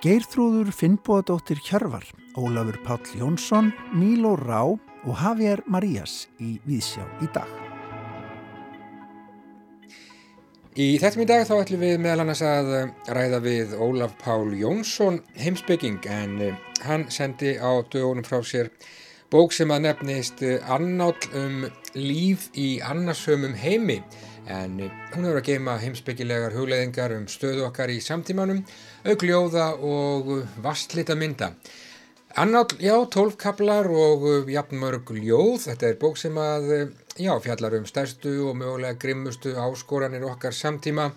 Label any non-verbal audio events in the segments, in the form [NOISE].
Geirþrúður Finnbóðadóttir Hjörvar, Ólafur Páll Jónsson, Míló Rá og Javier Marías í Víðsjá í dag. Í þettum í dag þá ætlum við meðal annars að ræða við Ólaf Pál Jónsson heimsbygging en eh, hann sendi á dögunum frá sér bók sem að nefnist Annáll um líf í annarsömum heimi en eh, hún hefur að geima heimsbyggilegar hugleðingar um stöðu okkar í samtímanum, augljóða og vastlita mynda. Annáll, já, tólfkablar og eh, jafnmörg ljóð, þetta er bók sem að, eh, já, fjallar um stærstu og mögulega grimmustu áskoranir okkar samtíma.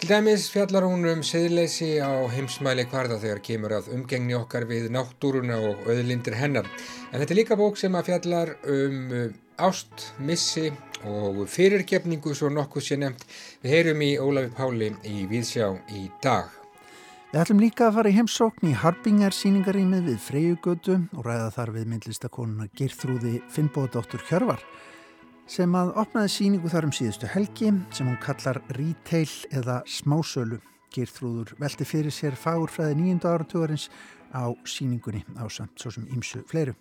Til dæmis fjallar hún um siðleysi á heimsmæli hvarða þegar kemur að umgengni okkar við náttúruna og öðlindir hennar. En þetta er líka bók sem að fjallar um ást, missi og fyrirgefningu svo nokkuð sé nefnt. Við heyrum í Ólafi Páli í Víðsjá í dag. Við ætlum líka að fara í heimsókn í Harbingar síningarímið við Freyjugötu og ræða þar við myndlistakonuna Girþrúði Finnbóðdóttur Hjörvar sem að opnaði síningu þar um síðustu helgi sem hún kallar Retail eða Smásölu. Girþrúður velti fyrir sér fagurfræði nýjunda áratugurins á síningunni á samt svo sem ímsu fleiru.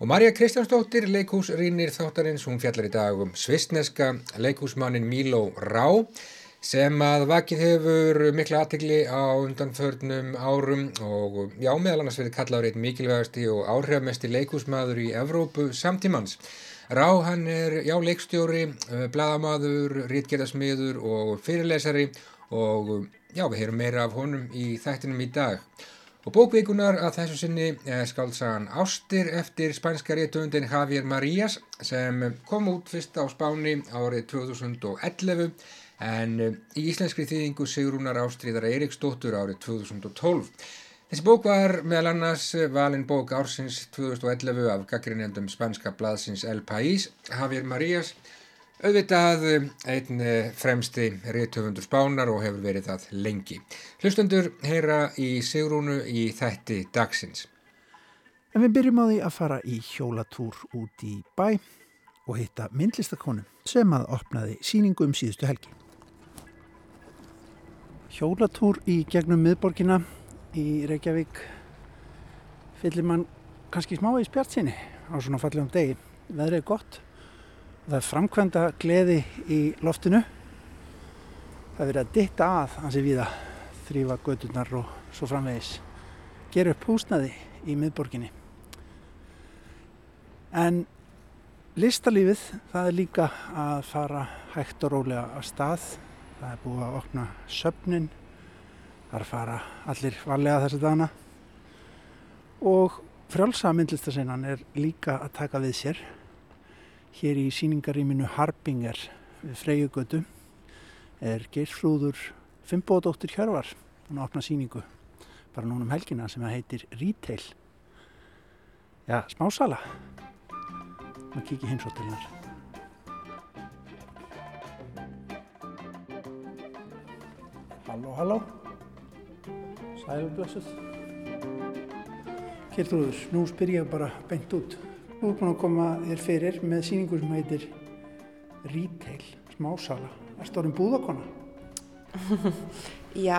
Og Marja Kristjánsdóttir, leikúsrýnir þáttarins, hún fjallar í dag um svistneska leikúsmannin Míló Rá sem að vakið hefur mikla aðtegli á undanförnum árum og já, meðal annars verið kallaður eitt mikilvægasti og áhrifmesti leikúsmaður í Evrópu samtímans. Rá hann er, já, leikstjóri, eh, bladamadur, rítgerðasmiður og fyrirlesari og já, við heyrum meira af honum í þættinum í dag. Og bókvíkunar að þessu sinni er skaldsagan Ástir eftir spænska réttundin Javier Marías sem kom út fyrst á Spáni árið 2011 en í íslenskri þýðingu Sigrúnar Ástríðar Eiríksdóttur árið 2012. Þessi bók var meðal annars valin bók ársins 2011 af gaggrinendum spænska blaðsins El País, Javier Marías Auðvitað einn eh, fremsti réttöfundur spánar og hefur verið það lengi. Hlustundur heyra í Sigrúnu í þætti dagsins. En við byrjum á því að fara í hjólatúr út í bæ og hitta myndlistakonu sem að opnaði síningu um síðustu helgi. Hjólatúr í gegnum miðborgina í Reykjavík fyllir mann kannski smá í spjart sinni á svona fallegum degi. Veðrið er gott Það er framkvæmda gleði í loftinu. Það er verið að ditta að hansi viða, þrýfa gödunar og svo framvegis. Gera upp húsnaði í miðborginni. En listalífið, það er líka að fara hægt og rólega að stað. Það er búið að opna söpnin. Það er að fara allir varlega þessi dana. Og frjálsa myndlistasinnan er líka að taka við sér Hér í síningaríminu Harbinger við Freyjugötu er Geirfrúður Fimbóðdóttir Hjörvar. Hún opna síningu bara núna um helgina sem heitir Retail. Já, smásala. Maður kikið heimsóttilinnar. Halló, halló. Sælblössuð. Geirfrúður, nú spyr ég bara beint út. Þú er búin að koma þér fyrir með síningur sem heitir Retail, smásala. Er stórum búðakona? [LAUGHS] Já,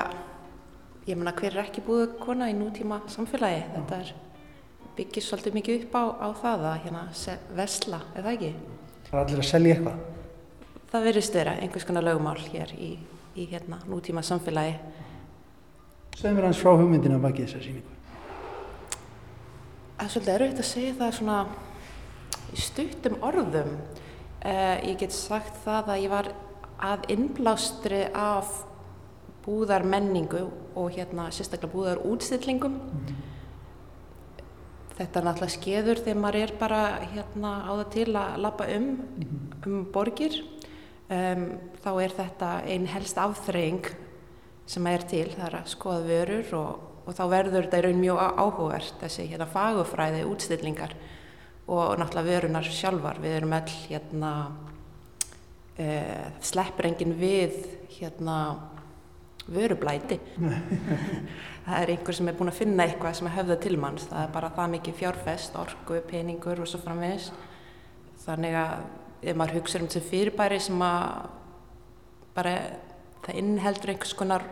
ég menna hver er ekki búðakona í nútíma samfélagi. Já. Þetta er, byggir svolítið mikið upp á, á það að hérna, vesla, eða ekki? Það er allir að selja eitthvað? Það verður störa einhvers konar lögumál hér í, í hérna, nútíma samfélagi. Segð mér hans frá hugmyndina baki þessar síningu. Það er svolítið erfitt að segja það svona í stuttum orðum. Uh, ég get sagt það að ég var að innblástri af búðar menningu og hérna sérstaklega búðar útstillingum. Mm -hmm. Þetta er náttúrulega skeður þegar maður er bara hérna á það til að lappa um, mm -hmm. um borgir. Um, þá er þetta einn helst afþreying sem er til, það er að skoða vörur og, og þá verður þetta í raun mjög áhugavert, þessi hérna fagufræði útstillingar og náttúrulega vörunar sjálfar. Við erum öll hérna uh, sleppur enginn við hérna vörublæti. [LAUGHS] Það er einhver sem er búin að finna eitthvað sem er höfða til manns. Það er bara það mikið fjárfest, orgu, peningur og svo framvegis. Þannig að ef maður hugsa um þessi fyrirbæri sem að bara það innheldur einhvers konar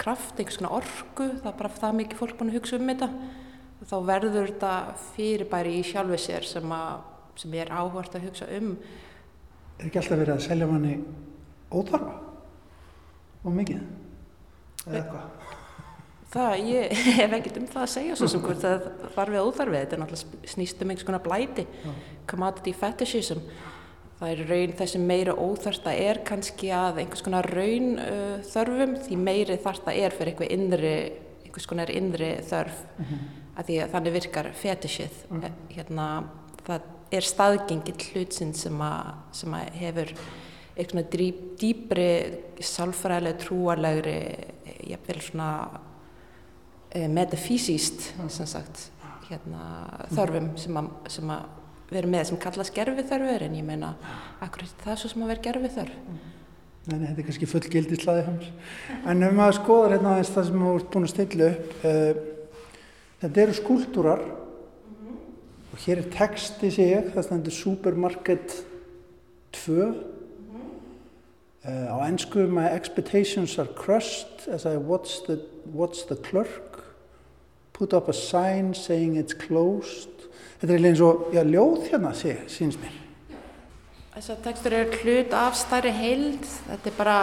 kraft, einhvers konar orku, það er bara það mikið fólk búin að hugsa um þetta. Þá verður þetta fyrirbæri í sjálfu sér sem, að, sem er áhvert að hugsa um. Er ekki alltaf verið að selja manni óþarfa og mikið? Eða eitthvað? Það, [LAUGHS] ég hef ekkert um það að segja svo sem hvort það þarf við óþarfið. Þetta er náttúrulega snýst um einhvers konar blæti, commodity fetishism. Það er raun þessi meira óþarft að er kannski að einhvers konar raun uh, þörfum því meiri þarft að er fyrir einhver innri, einhvers konar innri þörf mm -hmm. að því að þannig virkar fetishið. Mm -hmm. hérna, það er staðgengil hlutsinn sem, sem að hefur eitthvað dýp, dýpri, sálfræðileg, trúarlegri, jafnvel svona e, metafísíst, sem sagt, hérna, þörfum sem að, sem að við erum með sem kallast gerfið þörfur en ég meina, akkur það er svo sem að vera gerfið þörf. Nei, þetta er kannski full gildi slaði hans. En ef maður skoðar hérna aðeins það sem maður er búin að stilla upp, uh, þetta eru skúltúrar mm -hmm. og hér er texti, sé ég, það stendur Supermarket 2. Mm -hmm. uh, á ennsku, my expectations are crushed as I watch the, watch the clerk put up a sign saying it's closed þetta er eins og, já, ljóð hérna, sé, síns mér. Þessar tekstur eru hlut af stærri heild, þetta er bara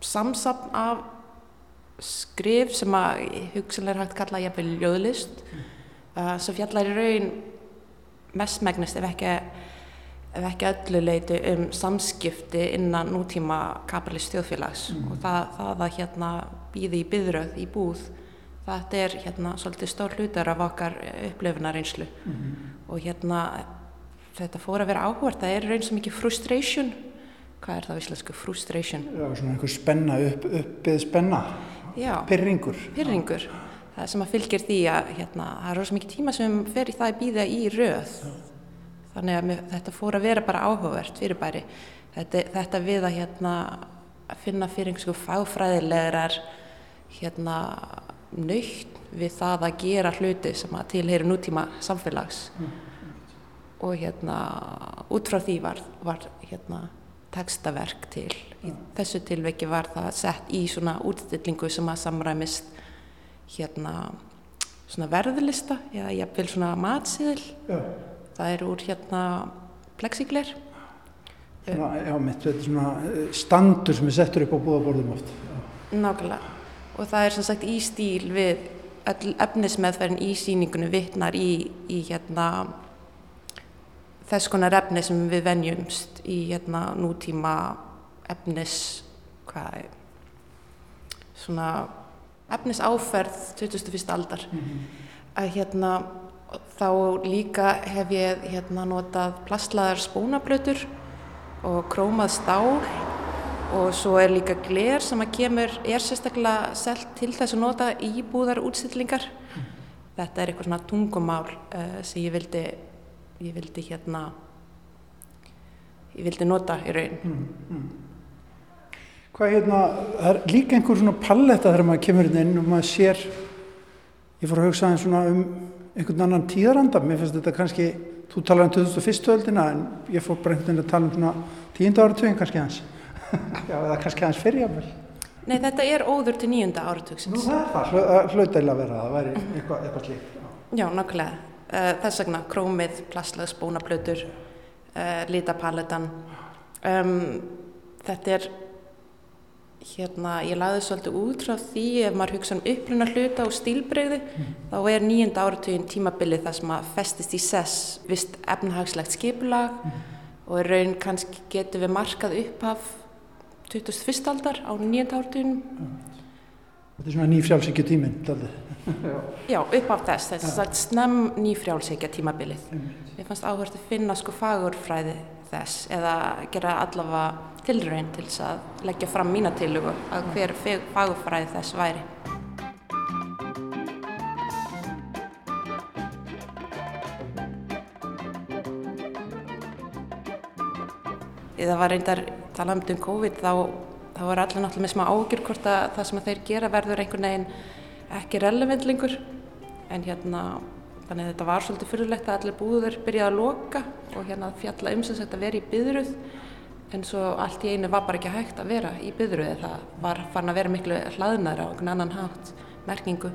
samsapn af skrif sem að hugsanlega er hægt kalla jafnvel ljóðlist mm. uh, sem fjallar í raun mestmegnist ef ekki, ef ekki öllu leiti um samskipti innan nútíma kapitalist þjóðfélags mm. og það, það að hérna býði í byðröð í búð þetta er hérna svolítið stór hlutar af okkar upplöfunar-einslu mm -hmm. og hérna þetta fór að vera áhvert, það er raun svo mikið frustration. Hvað er það íslensku? Frustration? Já, svona einhver spenna, upp, uppið spenna. Já, pyrringur pyrringur, það sem að fylgir því að hérna, það er rosa mikið tíma sem fer í það að býða í röð. Já. þannig að með, þetta fór að vera bara áhugavert fyrir bæri þetta, þetta við að hérna að finna fyrir einhversu fáfræðilegar hérna nöytt við það að gera hluti sem að tilheyri nútíma samfélags mm. og hérna út frá því var, var hérna tekstaverk til. Í þessu tilveki var það sett í svona útstillingu sem að samræmist hérna svona verðlista eða jafnvel svona matsiðil. Já. Það er úr hérna plexigler. Svona, já, mitt, þetta er svona eh, standur sem er settur upp á búðaborðum oft. Nákvæmlega og það er sem sagt í stíl við efnismeðferðin í síningunum vittnar í, í hérna þess konar efni sem við venjumst í hérna nútíma efnis hvað er svona efnis áferð 2001. aldar mm -hmm. að hérna þá líka hef ég hérna notað plastlaðar spónablötur og krómað stál og svo er líka gler sem að kemur, er sérstaklega selt til þess að nota í búðar útstillingar. Mm. Þetta er eitthvað svona tungumál uh, sem ég vildi, ég vildi hérna, ég vildi nota í raun. Mm, mm. Hvað hérna, það er líka einhver svona palletta þegar maður kemur inn og maður sér, ég fór að hugsa einn svona um einhvern annan tíðaranda, mér finnst þetta kannski, þú talar um 2001. öldina en ég fór bara einhvern veginn að tala um svona tíunda áratögin kannski hans. Já, eða kannski hans fyrirjafnvel. Nei, þetta er óður til nýjunda áratugsins. Nú það er það, hlautægilega að vera, það væri eitthvað, eitthvað slíkt. Já, nákvæmlega. Þess vegna krómið, plastlags, bónablötur, litapaletan. Um, þetta er, hérna, ég laði svolítið út frá því ef maður hugsa um uppruna hluta og stílbreyði, mm. þá er nýjunda áratugin tímabilið það sem að festist í sess vist efnahagslegt skipulag mm. og raun kannski getur við markað upphaf 21. aldar á nýjönda ártunum. Þetta er svona nýfrjálsíkja tíminn, aldrei. [LAUGHS] Já, upp af þess, þess að snem nýfrjálsíkja tímabilið. Ég fannst áherslu að finna sko fagurfræði þess eða gera allavega tilraun til þess að leggja fram mína tilugu að hver fagurfræði þess væri. Það var reyndar talað um COVID þá, þá er allir náttúrulega með smá ágjur hvort að það sem þeir gera verður einhvern veginn ekki relevantlingur en hérna þannig að þetta var svolítið fyrirlegt að allir búður byrjaði að loka og hérna fjalla um sagt að vera í byðruð en svo allt í einu var bara ekki hægt að vera í byðruði það var farin að vera miklu hlaðnar á einhvern annan hátt merkingu.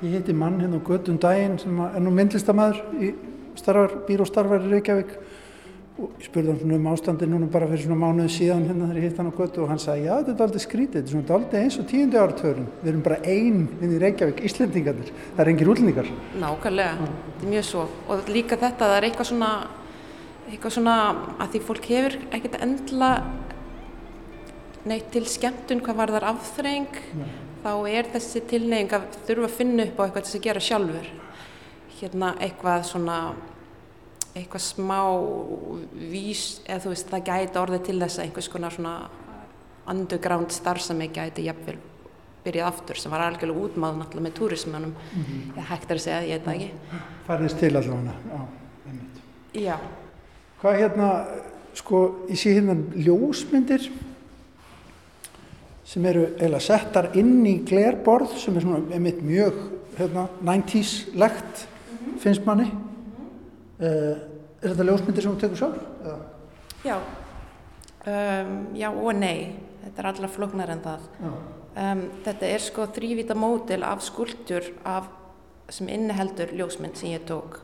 Ég heiti mann hérna á göttum daginn sem er nú myndlistamæður í starfar, býr og starfar í Reykjavík. og spurði hann svona um ástandi núna bara fyrir svona mánuði síðan hérna þegar ég hitt hann á göttu og hann sagði já þetta er aldrei skrítið, þetta er svona aldrei eins og tíundi áratörun, við erum bara einn inn í Reykjavík, Íslendingarnir, það er engir útlendingar. Nákvæmlega, þetta er mjög svo. Og líka þetta, það er eitthvað svona eitthvað svona að því fólk hefur ekkert endla neitt til skemmtun hvað var þar afþreng þá er þessi tilneying að þurfa að finna upp á eitthvað til að gera sjálfur. Hérna eitthvað svona eitthvað smá vís, eða þú veist það gæti orðið til þess að einhvers konar svona underground starfsami gæti jafnvel byrjað aftur sem var algjörlega útmáð náttúrulega með túrismannum mm -hmm. ég hægt er að segja, ég veit ekki. Færðist til allavega, já, einmitt. Já. Hvað hérna, sko, ég sé hérna ljósmyndir sem eru eiginlega settar inn í glerborð sem er svona einmitt mjög hérna, 90's legt finnst manni. Uh, er þetta ljósmyndir sem þú tekur sjálf? Já, um, já og nei, þetta er allra floknar en það. Um, þetta er sko þrývita mótil af skuldur af, sem inniheldur ljósmynd sem ég tók.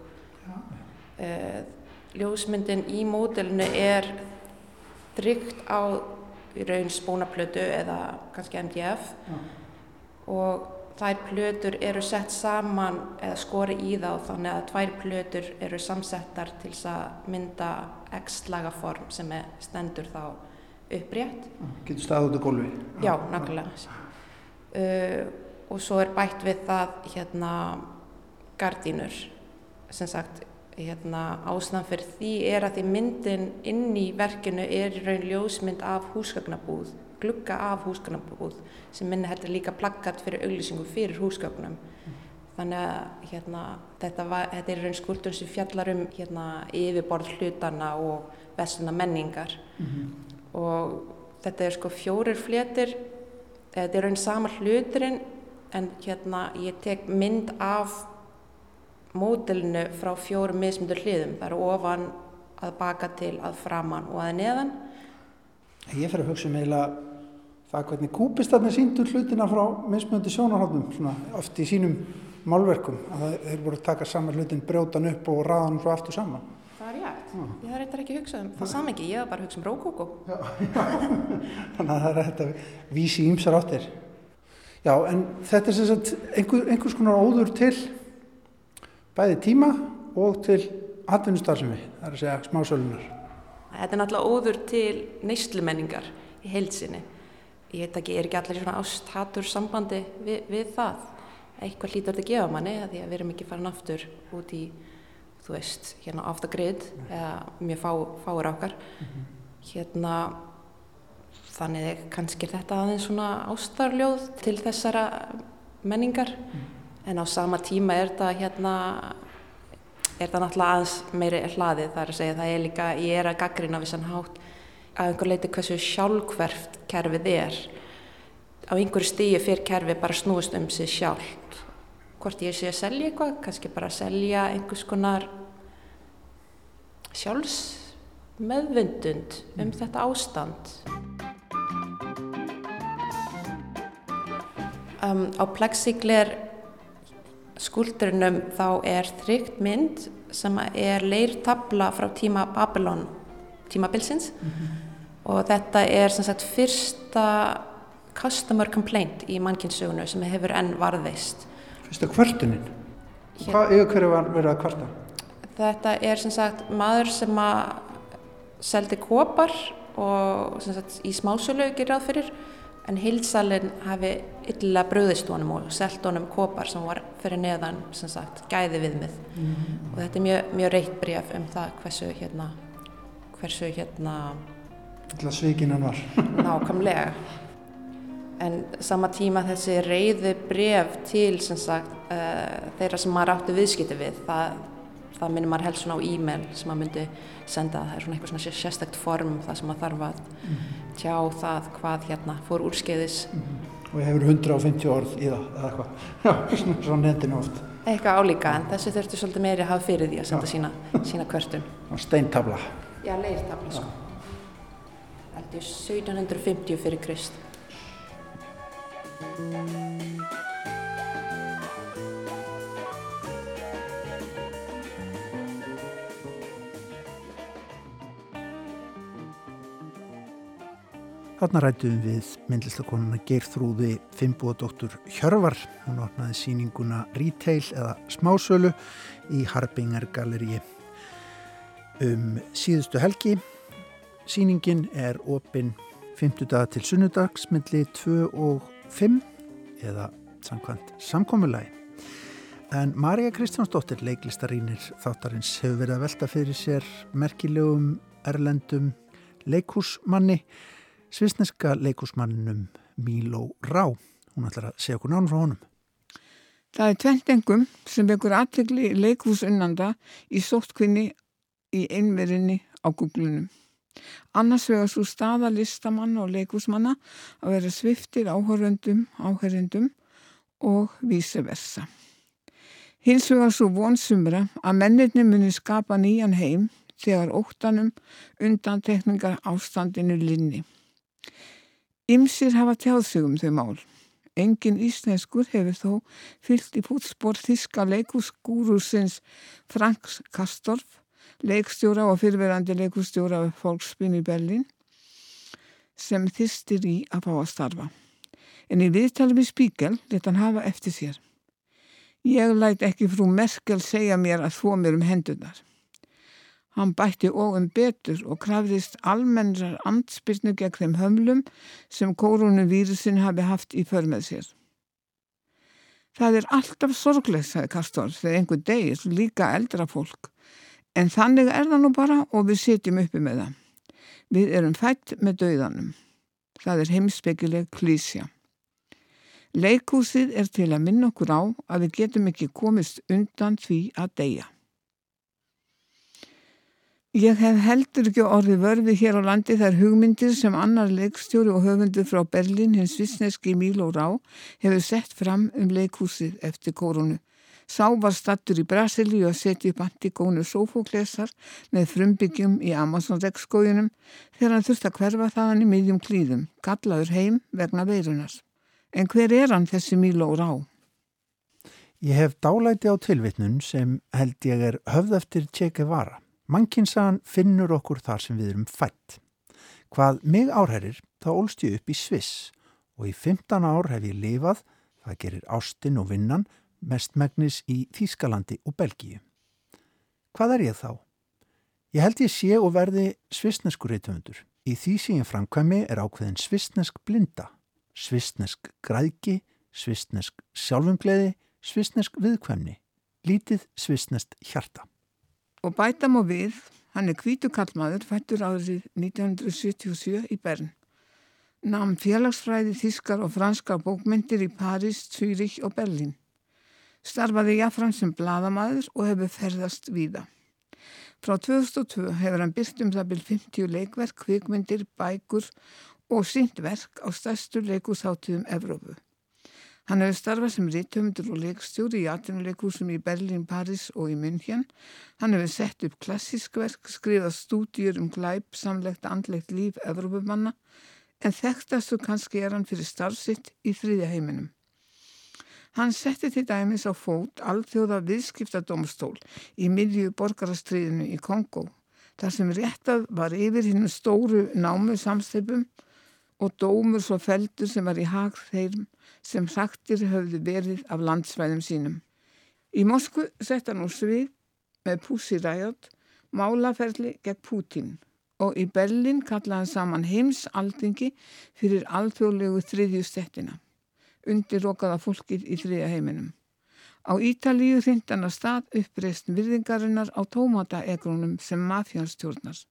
Uh, ljósmyndin í mótilinu er tryggt á raun spónaplötu eða kannski MDF Já. og þær plötur eru sett saman eða skori í þá þannig að tvær plötur eru samsettar til þess að mynda x-laga form sem er stendur þá upprétt. Getur staðið út á gólfi? Já, nákvæmlega. Uh, og svo er bætt við það hérna gardínur sem sagt hérna, ástæðan fyrir því er að því myndin inn í verkinu er í raun ljósmynd af húsgagnabúð, glugga af húsgagnabúð sem minni heldur líka plakkat fyrir auglýsingu fyrir húsgagnum. Mm. Þannig að hérna, þetta, var, þetta er raun skuldur sem fjallar um hérna, yfirborð hlutana og vestuna menningar mm -hmm. og þetta er sko fjórir flétir, þetta er raun sama hluturinn en hérna ég tek mynd af mótilinu frá fjórum mismundur hliðum. Það eru ofan að baka til að framann og að neðan. Ég fer að hugsa um eiginlega það hvernig kúpistarnir síndur hlutina frá mismunandi sjónarhaldum, oft í sínum málverkum. Að þeir voru að taka saman hlutin, brjótan upp og raða hann svo aftur saman. Það er rétt. Já. Ég þarf eitthvað ekki að hugsa um það saman ekki, ég þarf bara að hugsa um rókókó. [LAUGHS] Þannig að það er þetta vísi ímsar áttir. Já, en þetta er sem sagt einhver, einhvers konar óður til bæði tíma og til atvinnustarfsemi, það er að segja smásölunar. Þetta er náttúrulega óður til neyslumenningar í heilsinni. Ég heit ekki, er ekki allir svona ásthatur sambandi við, við það. Eitthvað hlýtur þetta að gefa manni, að því að við erum ekki farin aftur út í, þú veist, hérna the grid, eða mjög fá, fáir okkar. Mm -hmm. Hérna, þannig kannski er þetta aðeins svona ástarljóð til þessara menningar. Mm en á sama tíma er þetta hérna er það náttúrulega aðeins meiri hlaðið það er að segja. Það er líka, ég er að gaggrina við sann hátt að einhver leiti hversu sjálfhverft kerfið er. Á einhverju stíi fyrir kerfið bara snúist um sig sjálft. Hvort ég sé að selja eitthvað kannski bara að selja einhvers konar sjálfs meðvundund um mm. þetta ástand. Um, á plexigler skúldurinnum þá er þrygt mynd sem er leirtabla frá tíma Babylon tímabilsins mm -hmm. og þetta er sem sagt fyrsta customer complaint í mannkynnsögunu sem hefur enn varðveist Fyrsta kvörtunin? Hvað yfir hverju var verið að kvarta? Þetta er sem sagt maður sem að seldi kopar og sem sagt í smásölu gerir ráð fyrir en heilsalinn hafi illa bröðist honum og selt honum kopar sem var fyrir neðan sem sagt gæði viðmið mm. Og þetta er mjög, mjög reitt bref um það hversu hérna hversu hérna svíkin hann var. [LAUGHS] Nákvæmlega. En sama tíma þessi reyðu bref til sem sagt uh, þeirra sem maður áttu viðskipti við það, það minnir maður helst svona á e-mail sem maður myndi senda. Það er svona eitthvað svona sérstækt form það sem maður þarf að mm tjá það hvað hérna fór úrskeiðis. Mm -hmm. Og hefur 150 orð í það eða eitthvað, já, svona netinu oft. Eitthvað álíka en þessu þurftu svolítið meiri að hafa fyrir því að senda sína, sína kvörtun. [LAUGHS] Steintabla. Já, leirtabla sko. ég 1750 fyrir Krist. Þarna rættum við myndlistakonuna Geirþrúði Fimboðdóttur Hjörvar. Hún opnaði síninguna Retail eða Smásölu í Harbingar Galleríi um síðustu helgi. Síningin er opinn 50 daga til sunnudags milli 2 og 5 eða samkvæmt samkommulagi. En Marja Kristjánsdóttir, leiklistarínir þáttarins, hefur verið að velta fyrir sér merkilegum erlendum leikhúsmanni svisneska leikúsmanninum Míló Rá. Hún ætlar að segja okkur nánum frá honum. Það er tventengum sem vekur aðtegli leikúsunnanda í sóttkvinni í einverinni á googlunum. Annars vegar svo staða listamann og leikúsmanna að vera sviftir áhöröndum, áhöröndum og víse versa. Hins vegar svo vonsumra að mennirni muni skapa nýjan heim þegar óttanum undan tekningar ástandinu linni. Ymsir hafa tjáðsugum þau mál. Engin íslenskur hefur þó fyllt í fútspór þíska leikúsgúrusins Franks Kastorf, leikstjóra og fyrverandi leikússtjóra af fólkspinn í Berlin, sem þýstir í að fá að starfa. En í viðtalum í spíkel leta hann hafa eftir sér. Ég læt ekki frú Merkel segja mér að þó mér um hendunar. Hann bætti óum betur og krafðist almennrar andspilnu gegn þeim hömlum sem koronavírusin hafi haft í förmið sér. Það er alltaf sorglega, sagði Kastor, þegar einhver degir líka eldra fólk. En þannig er það nú bara og við sitjum uppi með það. Við erum fætt með dauðanum. Það er heimsbyggileg klísja. Leikúsið er til að minna okkur á að við getum ekki komist undan því að deyja. Ég hef heldur ekki orðið vörði hér á landi þær hugmyndir sem annar leikstjóri og höfundur frá Berlin, hins vissneski Míló Rá, hefur sett fram um leikhúsið eftir korunu. Sá var stattur í Brasili og seti upp antikónu sófóklesar með frumbyggjum í Amazon-rekskójunum þegar hann þurft að hverfa þaðan í miðjum klíðum, gallaður heim vegna veirunar. En hver er hann þessi Míló Rá? Ég hef dálæti á tilvitnun sem held ég er höfð eftir Tjeke Vara. Mannkinsagan finnur okkur þar sem við erum fætt. Hvað mig árherrir þá ólst ég upp í Sviss og í 15 ár hef ég lifað, það gerir ástinn og vinnan, mestmægnis í Þýskalandi og Belgíu. Hvað er ég þá? Ég held ég sé og verði svissnesku reytöfundur. Í því sem ég framkvæmi er ákveðin svissnesk blinda, svissnesk græðki, svissnesk sjálfumgleði, svissnesk viðkvæmni, lítið svissnest hjarta. Og bæta má við, hann er kvítu kallmaður, fættur árið 1977 í Bern. Nam félagsfræði þískar og franskar bókmyndir í Paris, Zürich og Berlin. Starfaði jáfram sem bladamaður og hefur ferðast víða. Frá 2002 hefur hann byrkt um það byrj 50 leikverk, kvikmyndir, bækur og sínt verk á stærstu leikusháttuðum Evrópu. Hann hefur starfað sem rítumdur og leikstjóri í atvinnuleikúsum í Berlín, Paris og í München. Hann hefur sett upp klassísk verk, skrifað stúdjur um glæp, samlegt andlegt líf Evrópumanna, en þekktastu kannski er hann fyrir starfsitt í þriðja heiminum. Hann setti til dæmis á fót alþjóða viðskiptadómstól í miðju borgarastriðinu í Kongo, þar sem réttað var yfir hinn stóru námu samstipum og dómur svo feldur sem var í hag þeirm sem hraktir höfðu verið af landsvæðum sínum. Í Moskvu sett hann úr svið með Pussy Riot málaferli gegn Putin og í Berlin kallaði saman heimsaldingi fyrir alþjóðlegu þriðju stettina, undirrokaða fólkið í þriðja heiminum. Á Ítalíu hrindan að stað uppreist virðingarinnar á tómataegrunum sem mafjánstjórnars.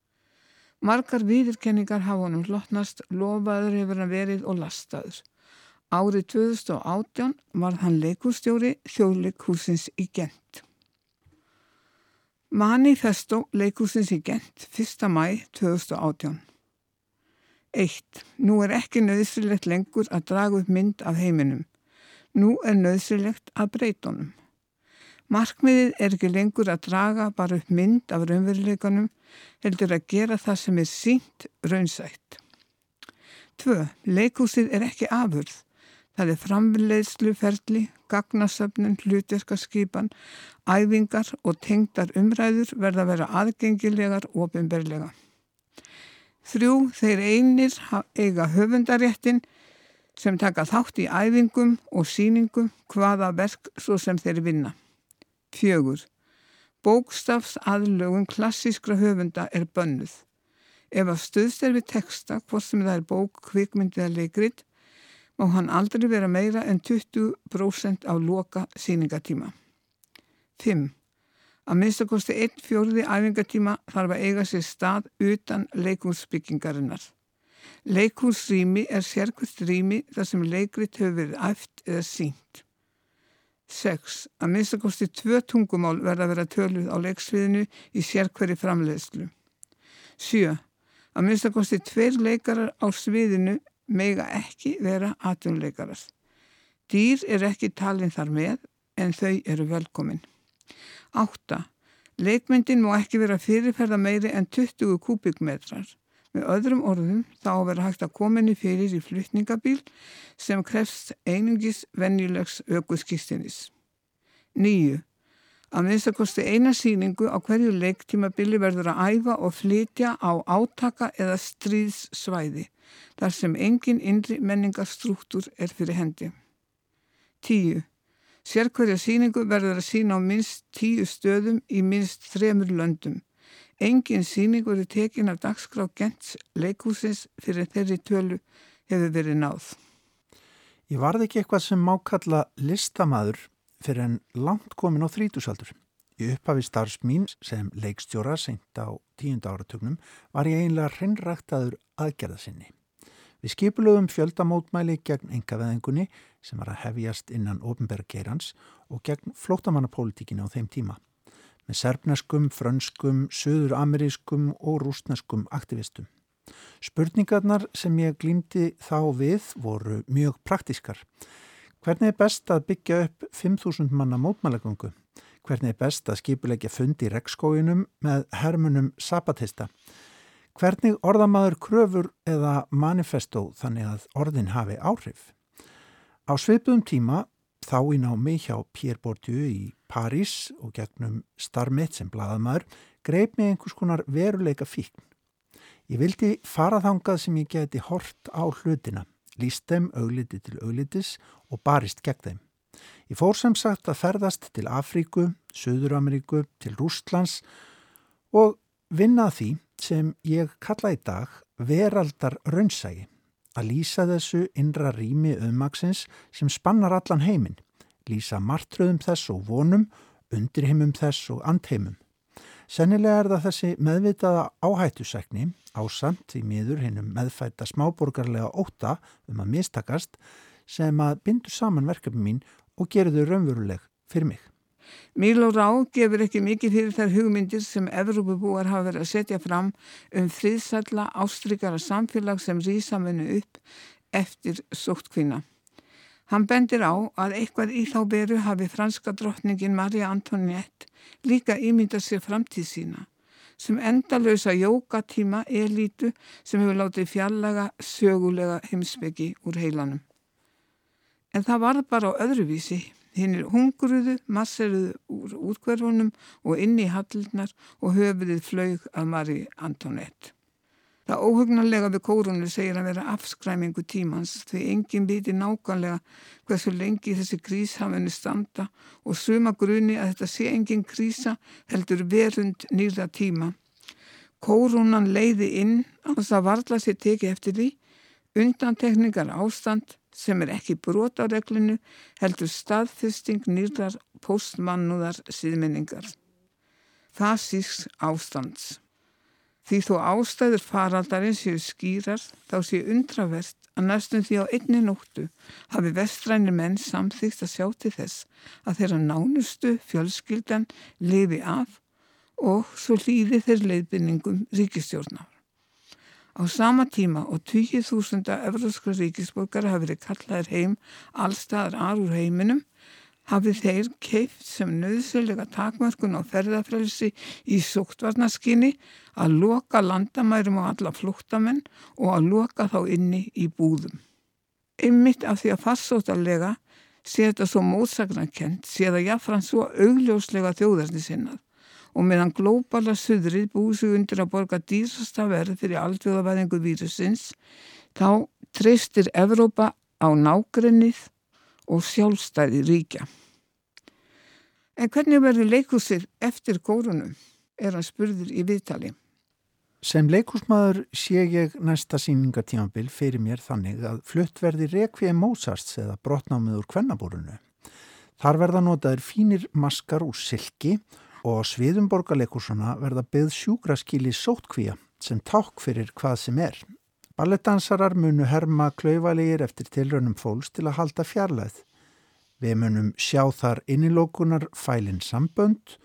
Margar viðurkenningar hafa honum hlotnast, lofaður hefur hann verið og lastaður. Árið 2018 var hann leikustjóri þjóðleikhúsins í Gent. Manifesto leikúsins í Gent 1. mæ 2018 1. Nú er ekki nöðsrilegt lengur að draga upp mynd af heiminum. Nú er nöðsrilegt að breytonum. Markmiðið er ekki lengur að draga bara upp mynd af raunveruleikanum, heldur að gera það sem er sínt raunsætt. Tvö, leikúsið er ekki afurð. Það er framleiðsluferli, gagnasöfnun, hlutverkarskipan, æfingar og tengdar umræður verða að vera aðgengilegar ofinberlega. Þrjú, þeir einir eiga höfundaréttin sem taka þátt í æfingum og síningum hvaða verk svo sem þeir vinna. Fjögur, bókstafs aðlögun klassískra höfunda er bönnuð. Ef að stuðst er við texta, hvort sem það er bók, kvikmyndi eða leikrit, má hann aldrei vera meira en 20% á loka síningatíma. 5. Að minnstakosti einn fjóriði æfingatíma þarf að eiga sér stað utan leikúsbyggingarinnar. Leikúsrými er sérkvæmt rými þar sem leikrit hefur verið æft eða sínt. 6. Að minnstakosti tvö tungumál verða að vera töluð á leiksviðinu í sérkværi framleiðslu. 7. Að minnstakosti tveir leikarar á sviðinu meiga ekki vera atunleikarar. Dýr er ekki talin þar með en þau eru velkomin. 8. Leikmyndin má ekki vera fyrirferða meiri en 20 kubikmetrar. Með öðrum orðum þá vera hægt að kominni fyrir í flytningabíl sem krefst einungis venjulegs aukuðskistinis. 9. Að minnstakosti eina síningu á hverju leiktímabili verður að æfa og flytja á átaka eða stríðssvæði þar sem engin innri menningarstruktúr er fyrir hendi. 10. Sérkverja síningu verður að sína á minst 10 stöðum í minst þremur löndum. Engin síningu eru tekin af dagskrá Gents leikúsins fyrir þeirri tölu hefur verið náð. Ég varði ekki eitthvað sem má kalla listamæður fyrir en langt komin á þrítusaldur. Í upphafi starfs mín sem leikstjóra seint á tíunda áratögnum var ég einlega hreinræktaður aðgerða sinni. Við skipulögum fjöldamótmæli gegn engaveðingunni sem var að hefjast innan ofnbergeirans og gegn flótamannapólitíkinu á þeim tíma. Með serbneskum, frönskum, söður-amerískum og rúsneskum aktivistum. Spurningarnar sem ég glýmdi þá við voru mjög praktískar. Hvernig er best að byggja upp 5.000 manna mótmælagöngu? Hvernig er best að skipulegja fundi í rekskóinum með hermunum sapatista? Hvernig orðamaður kröfur eða manifesto þannig að orðin hafi áhrif? Á sveipuðum tíma þá í námi hjá Pierre Bourdieu í París og gegnum starfmiðt sem bladamæður greip mig einhvers konar veruleika fíkn. Ég vildi fara þangað sem ég geti hort á hlutina líst þeim augliti til auglitis og barist gegn þeim. Ég fór sem sagt að ferðast til Afríku, Suður-Ameríku, til Rústlands og vinna því sem ég kalla í dag veraldar raunsægi. Að lýsa þessu innra rými auðmaksins sem spannar allan heiminn. Lýsa martröðum þess og vonum, undirheimum þess og andheimum. Sennilega er það þessi meðvitaða áhættusækni ásamt í miður hinnum meðfætta smáborgarlega óta um að mistakast sem að bindur saman verkefni mín og gerur þau raunveruleg fyrir mig. Míl og Rá gefur ekki mikið fyrir þær hugmyndir sem Evrópubúar hafa verið að setja fram um friðsalla ástrykara samfélag sem rýsaminu upp eftir sóttkvína. Hann bendir á að eitthvað í þá beru hafi franska drottningin Maria Antoniette líka ímynda sér framtíð sína sem endalösa jókatíma elítu sem hefur látið fjallaga sögulega heimsbyggi úr heilanum. En það var bara á öðruvísi. Hinn er hungruðu, masseruðu úr útkverfunum og inn í hallirnar og höfuðið flög af Marie Antoinette. Það óhugnarlega við kórunu segir að vera afskræmingu tímans því enginn viti nákvæmlega hversu lengi þessi krís hafinu standa og suma gruni að þetta sé enginn krísa heldur verund nýra tíma. Kórunan leiði inn að varla sér teki eftir því, undantekningar ástand sem er ekki brot á reglinu heldur staðfesting nýrar postmannúðar síðmenningar. Það síks ástands. Því þó ástæður faraldarinn séu skýrar þá séu undravert að næstum því á einni nóttu hafi vestrænir menn samþýgt að sjá til þess að þeirra nánustu fjölskyldan lifi af og svo hlýði þeir leiðbynningum ríkistjórnar. Á sama tíma og 20.000 evróskra ríkisborgara hafi verið kallaðir heim allstaðar aður heiminum hafið þeir keift sem nöðsölega takmörkun og ferðarfrelsi í sóktvarnaskinni að loka landamærum á alla flúttamenn og að loka þá inni í búðum. Einmitt af því að farsóttarlega sé þetta svo mótsagnarkent, sé það jáfnfram svo augljóslega þjóðarni sinnað og meðan glóbala suðrið búið sig undir að borga dýrasta verð fyrir aldjóðavæðingu vírusins, þá treystir Evrópa á nágrennið og sjálfstæði ríkja. En hvernig verður leikúsir eftir kórunum, er hann spurður í viðtali. Sem leikúsmaður sé ég næsta síningatímanbil fyrir mér þannig að flutt verði rekvið Mozarts eða brotnámið úr kvennabúrunu. Þar verða notaður fínir maskar úr silki og sviðum borgarleikursona verða byggð sjúkraskíli sótkvíja sem ták fyrir hvað sem er. Balletdansarar munu herma klauvalegir eftir tilraunum fólks til að halda fjarlæð. Við munum sjá þar innilókunar fælinn sambönd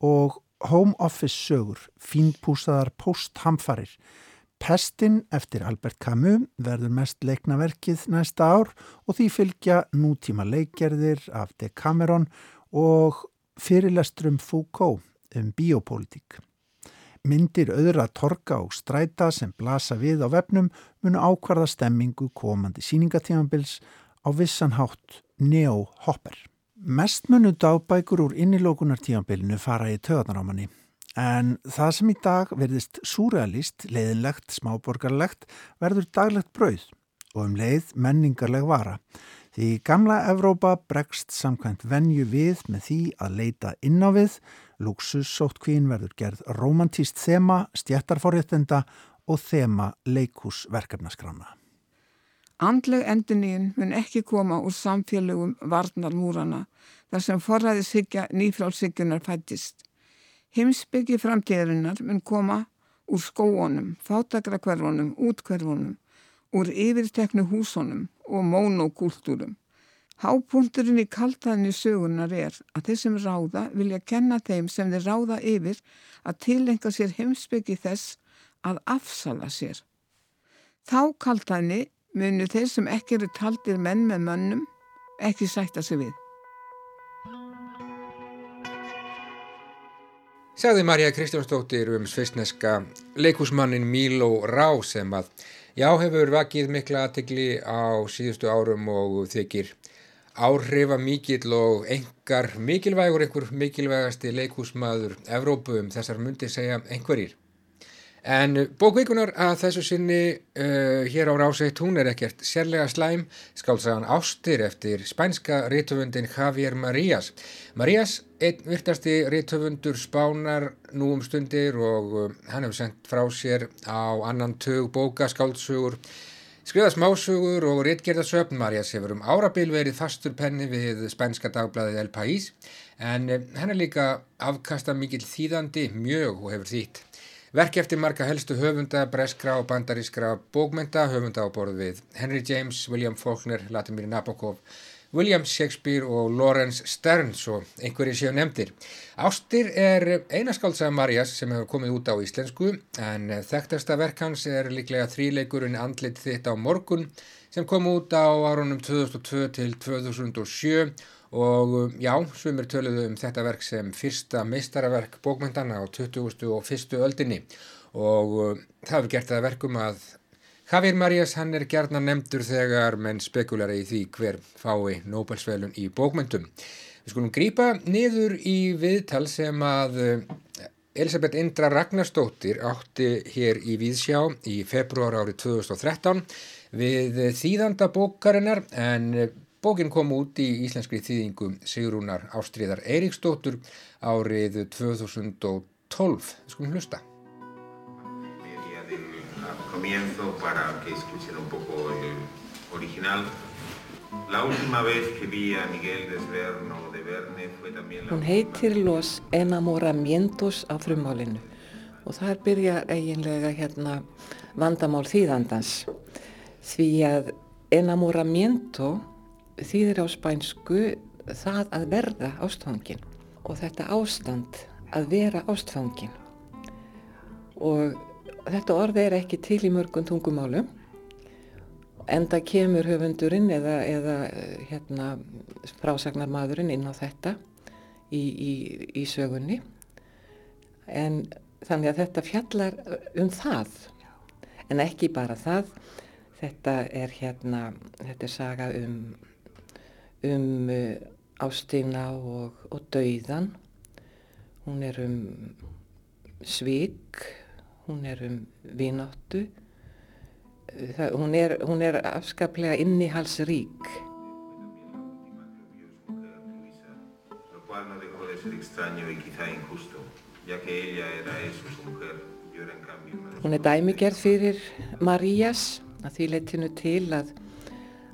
og home office sögur, fínpúsaðar posthamfarir. Pestin eftir Albert Camus verður mest leiknaverkið næsta ár og því fylgja nútíma leikgerðir af Decameron og fyrirlestrum Foucault um biopolítík. Myndir öðra torka og stræta sem blasa við á vefnum munu ákvarða stemmingu komandi síningatímanbils á vissanhátt neo-hopper. Mest munu dagbækur úr innilókunartímanbilinu fara í töðanámanni en það sem í dag verðist súrealist, leiðinlegt, smáborgarlegt verður daglegt brauð og um leið menningarleg vara. Því gamla Evrópa bregst samkvæmt venju við með því að leita inn á við, luxussóttkvín verður gerð romantíst þema, stjættarforréttenda og þema leikúsverkefnaskrána. Andleg endunín mun ekki koma úr samfélögum varnarmúrana þar sem forræðishyggja nýfrálshyggjunar fættist. Himsbyggi framtíðarinnar mun koma úr skóonum, fátakrakverfunum, útkverfunum úr yfirteknu húsunum og mónokúltúrum. Hápunkturinn í kaltaðinni sögunar er að þeir sem ráða vilja kenna þeim sem þeir ráða yfir að tilenga sér heimsbyggi þess að afsala sér. Þá kaltaðinni munu þeir sem ekki eru taldir menn með mönnum ekki sætta sig við. Sagði Marja Kristjánsdóttir um svistneska leikúsmannin Míló Rá sem að Já, hefur vakið mikla aðtegli á síðustu árum og þykir áhrifa mikill og engar mikilvægur einhver mikilvægasti leikúsmaður Evrópu um þessar myndi segja einhverjir. En bókvíkunar að þessu sinni uh, hér á ráseitt hún er ekkert sérlega slæm, skálsagan Ástir eftir spænska rítöfundin Javier Marías. Marías, einn virtasti rítöfundur spánar nú um stundir og uh, hann hefur sendt frá sér á annan tög bóka, skálsugur, skriða smásögur og réttgerðasöfn. Marías hefur um árabil verið fastur penni við spænska dagbladið El País en uh, hann er líka afkasta mikill þýðandi mjög og hefur þýtt. Verki eftir marga helstu höfunda, breskra og bandarískra bókmynda, höfunda á borð við Henry James, William Faulkner, Latimir Nabokov, William Shakespeare og Lawrence Stern, svo einhverjir séu nefndir. Ástir er einaskálsaða Marjas sem hefur komið út á íslensku, en þekktasta verk hans er líklega þríleikurinn Andlit þitt á morgun sem kom út á árunum 2002 til 2007 og um, já, svumir töluðu um þetta verk sem fyrsta meistaraverk bókmyndana á 20. og 1. öldinni og um, það hefur gert það verkum að Javier Marías hann er gerna nefndur þegar menn spekulara í því hver fái Nobelsvelun í bókmyndum. Við skulum grýpa niður í viðtal sem að um, Elisabeth Indra Ragnarstóttir átti hér í Víðsjá í februar árið 2013 við þýðanda bókarinnar en Bókin kom út í íslenskri þýðingu Sigrúnar Ástríðar Eiríksdóttur árið 2012. Við skulum hlusta. Hún heitir Los Enamoramientos á frumálinu og þar byrjar eiginlega hérna vandamál þýðandans því að enamoramiento þýðir á spænsku það að verða ástfangin og þetta ástand að vera ástfangin. Og þetta orð er ekki til í mörgum tungumálum enda kemur höfundurinn eða, eða hérna, frásagnarmadurinn inn á þetta í, í, í sögunni. En þannig að þetta fjallar um það en ekki bara það. Þetta er hérna þetta er saga um um uh, ástina og, og dauðan hún er um svík hún er um vináttu. Það, hún, er, hún er afskaplega innihalsrík hún er dæmigerð fyrir Marías að því leytinu til að,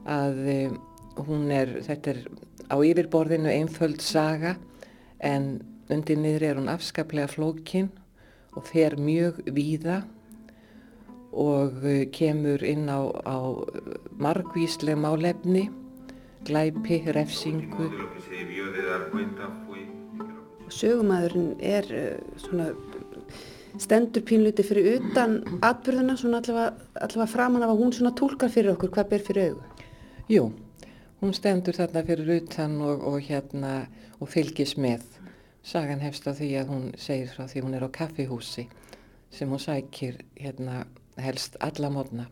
að eh, hún er þetta er á yfirborðinu einföld saga en undir niður er hún afskaplega flókin og fer mjög víða og uh, kemur inn á, á margvísleg málefni, glæpi, refsingu. Sögumæðurinn er uh, svona stendur pínluti fyrir utan atbyrðuna, svona allavega, allavega framan af að hún svona tólkar fyrir okkur hvað ber fyrir augu. Jú, hún stendur þarna fyrir utan og, og hérna og fylgis með. Sagan hefst á því að hún segir frá því hún er á kaffihúsi sem hún sækir hérna helst alla mótna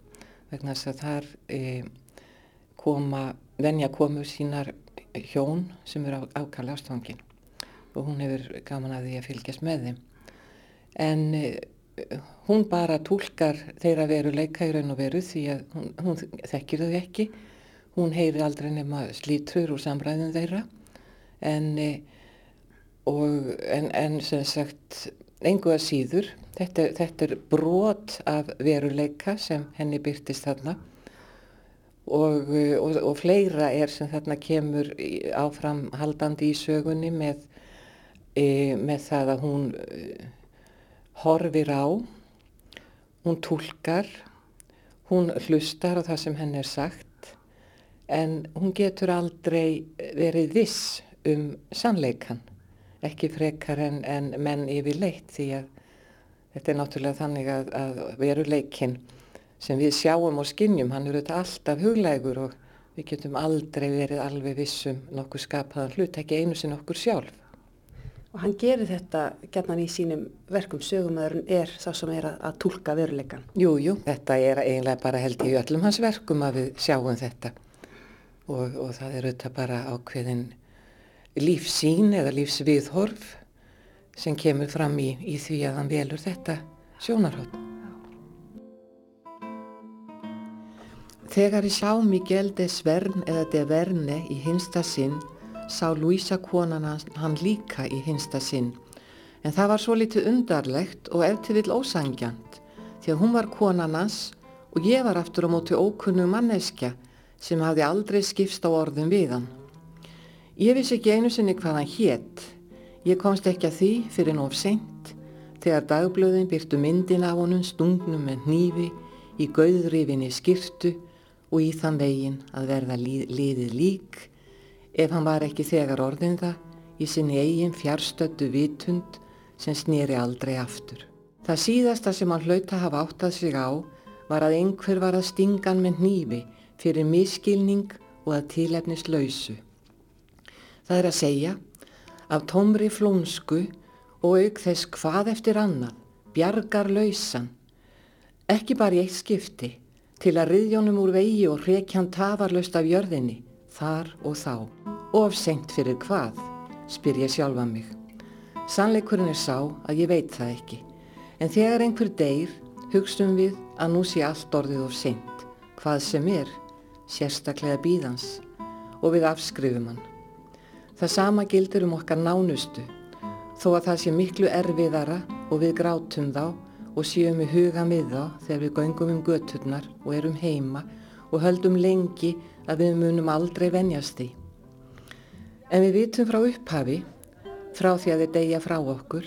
vegna þess að þar e, koma, venja komu sínar hjón sem eru á, ákala ástfangin og hún hefur gaman að því að fylgjast með þeim. En e, hún bara tólkar þeirra veru leika í raun og veru því að hún, hún þekkir þau ekki, hún heyri aldrei nema slítrur úr samræðin þeirra. En, e, og, en, en sem sagt engu að síður Þetta, þetta er brot af veruleika sem henni byrtist þarna. Og, og, og fleira er sem þarna kemur áfram haldandi í sögunni með, e, með það að hún e, horfir á, hún tólkar, hún hlustar á það sem henni er sagt en hún getur aldrei verið viss um sannleikan, ekki frekar en, en menn yfir leitt því að Þetta er náttúrulega þannig að, að veruleikin sem við sjáum og skinnjum, hann eru þetta alltaf huglegur og við getum aldrei verið alveg vissum nokkur skapaðan hlut, ekki einu sinn okkur sjálf. Og hann gerir þetta gerðan í sínum verkum, sögumöðurinn er það sem er að, að tólka veruleikan. Jú, jú, þetta er eiginlega bara held í öllum hans verkum að við sjáum þetta og, og það er auðvitað bara ákveðin lífsín eða lífsviðhorf sem kemur fram í, í því að hann velur þetta sjónarhótt. Þegar ég sá Miguel de Svern eða de Verne í hinsta sinn, sá Luisa konan hann líka í hinsta sinn. En það var svo litið undarlegt og eftir vill ósangjant, því að hún var konan hans og ég var aftur á móti ókunnu manneskja sem hafði aldrei skipst á orðum við hann. Ég vissi ekki einu sinni hvað hann hétt, Ég komst ekki að því fyrir nóf seint þegar dagblöðin byrtu myndin af honum stungnum með hnífi í gauðrifinni skirtu og í þann vegin að verða liðið lík ef hann var ekki þegar orðin það í sinni eigin fjárstöttu vitund sem snýri aldrei aftur. Það síðasta sem hann hlauta hafa áttað sig á var að einhver var að stingan með hnífi fyrir miskilning og að tílefnis lausu. Það er að segja af tómri flónsku og auk þess hvað eftir annað, bjargar lausan, ekki bara í eitt skipti, til að riðjónum úr vegi og hrekjan tafarlaust af jörðinni, þar og þá. Of seint fyrir hvað, spyr ég sjálfa mig. Sannleikurinn er sá að ég veit það ekki, en þegar einhver deyr, hugstum við að nú sé allt orðið of seint, hvað sem er, sérstaklega bíðans, og við afskrifum hann. Það sama gildir um okkar nánustu, þó að það sé miklu erfiðara og við grátum þá og séum við huga með þá þegar við göngum um göturnar og erum heima og höldum lengi að við munum aldrei venjast því. En við vitum frá upphafi, frá því að þeir deyja frá okkur,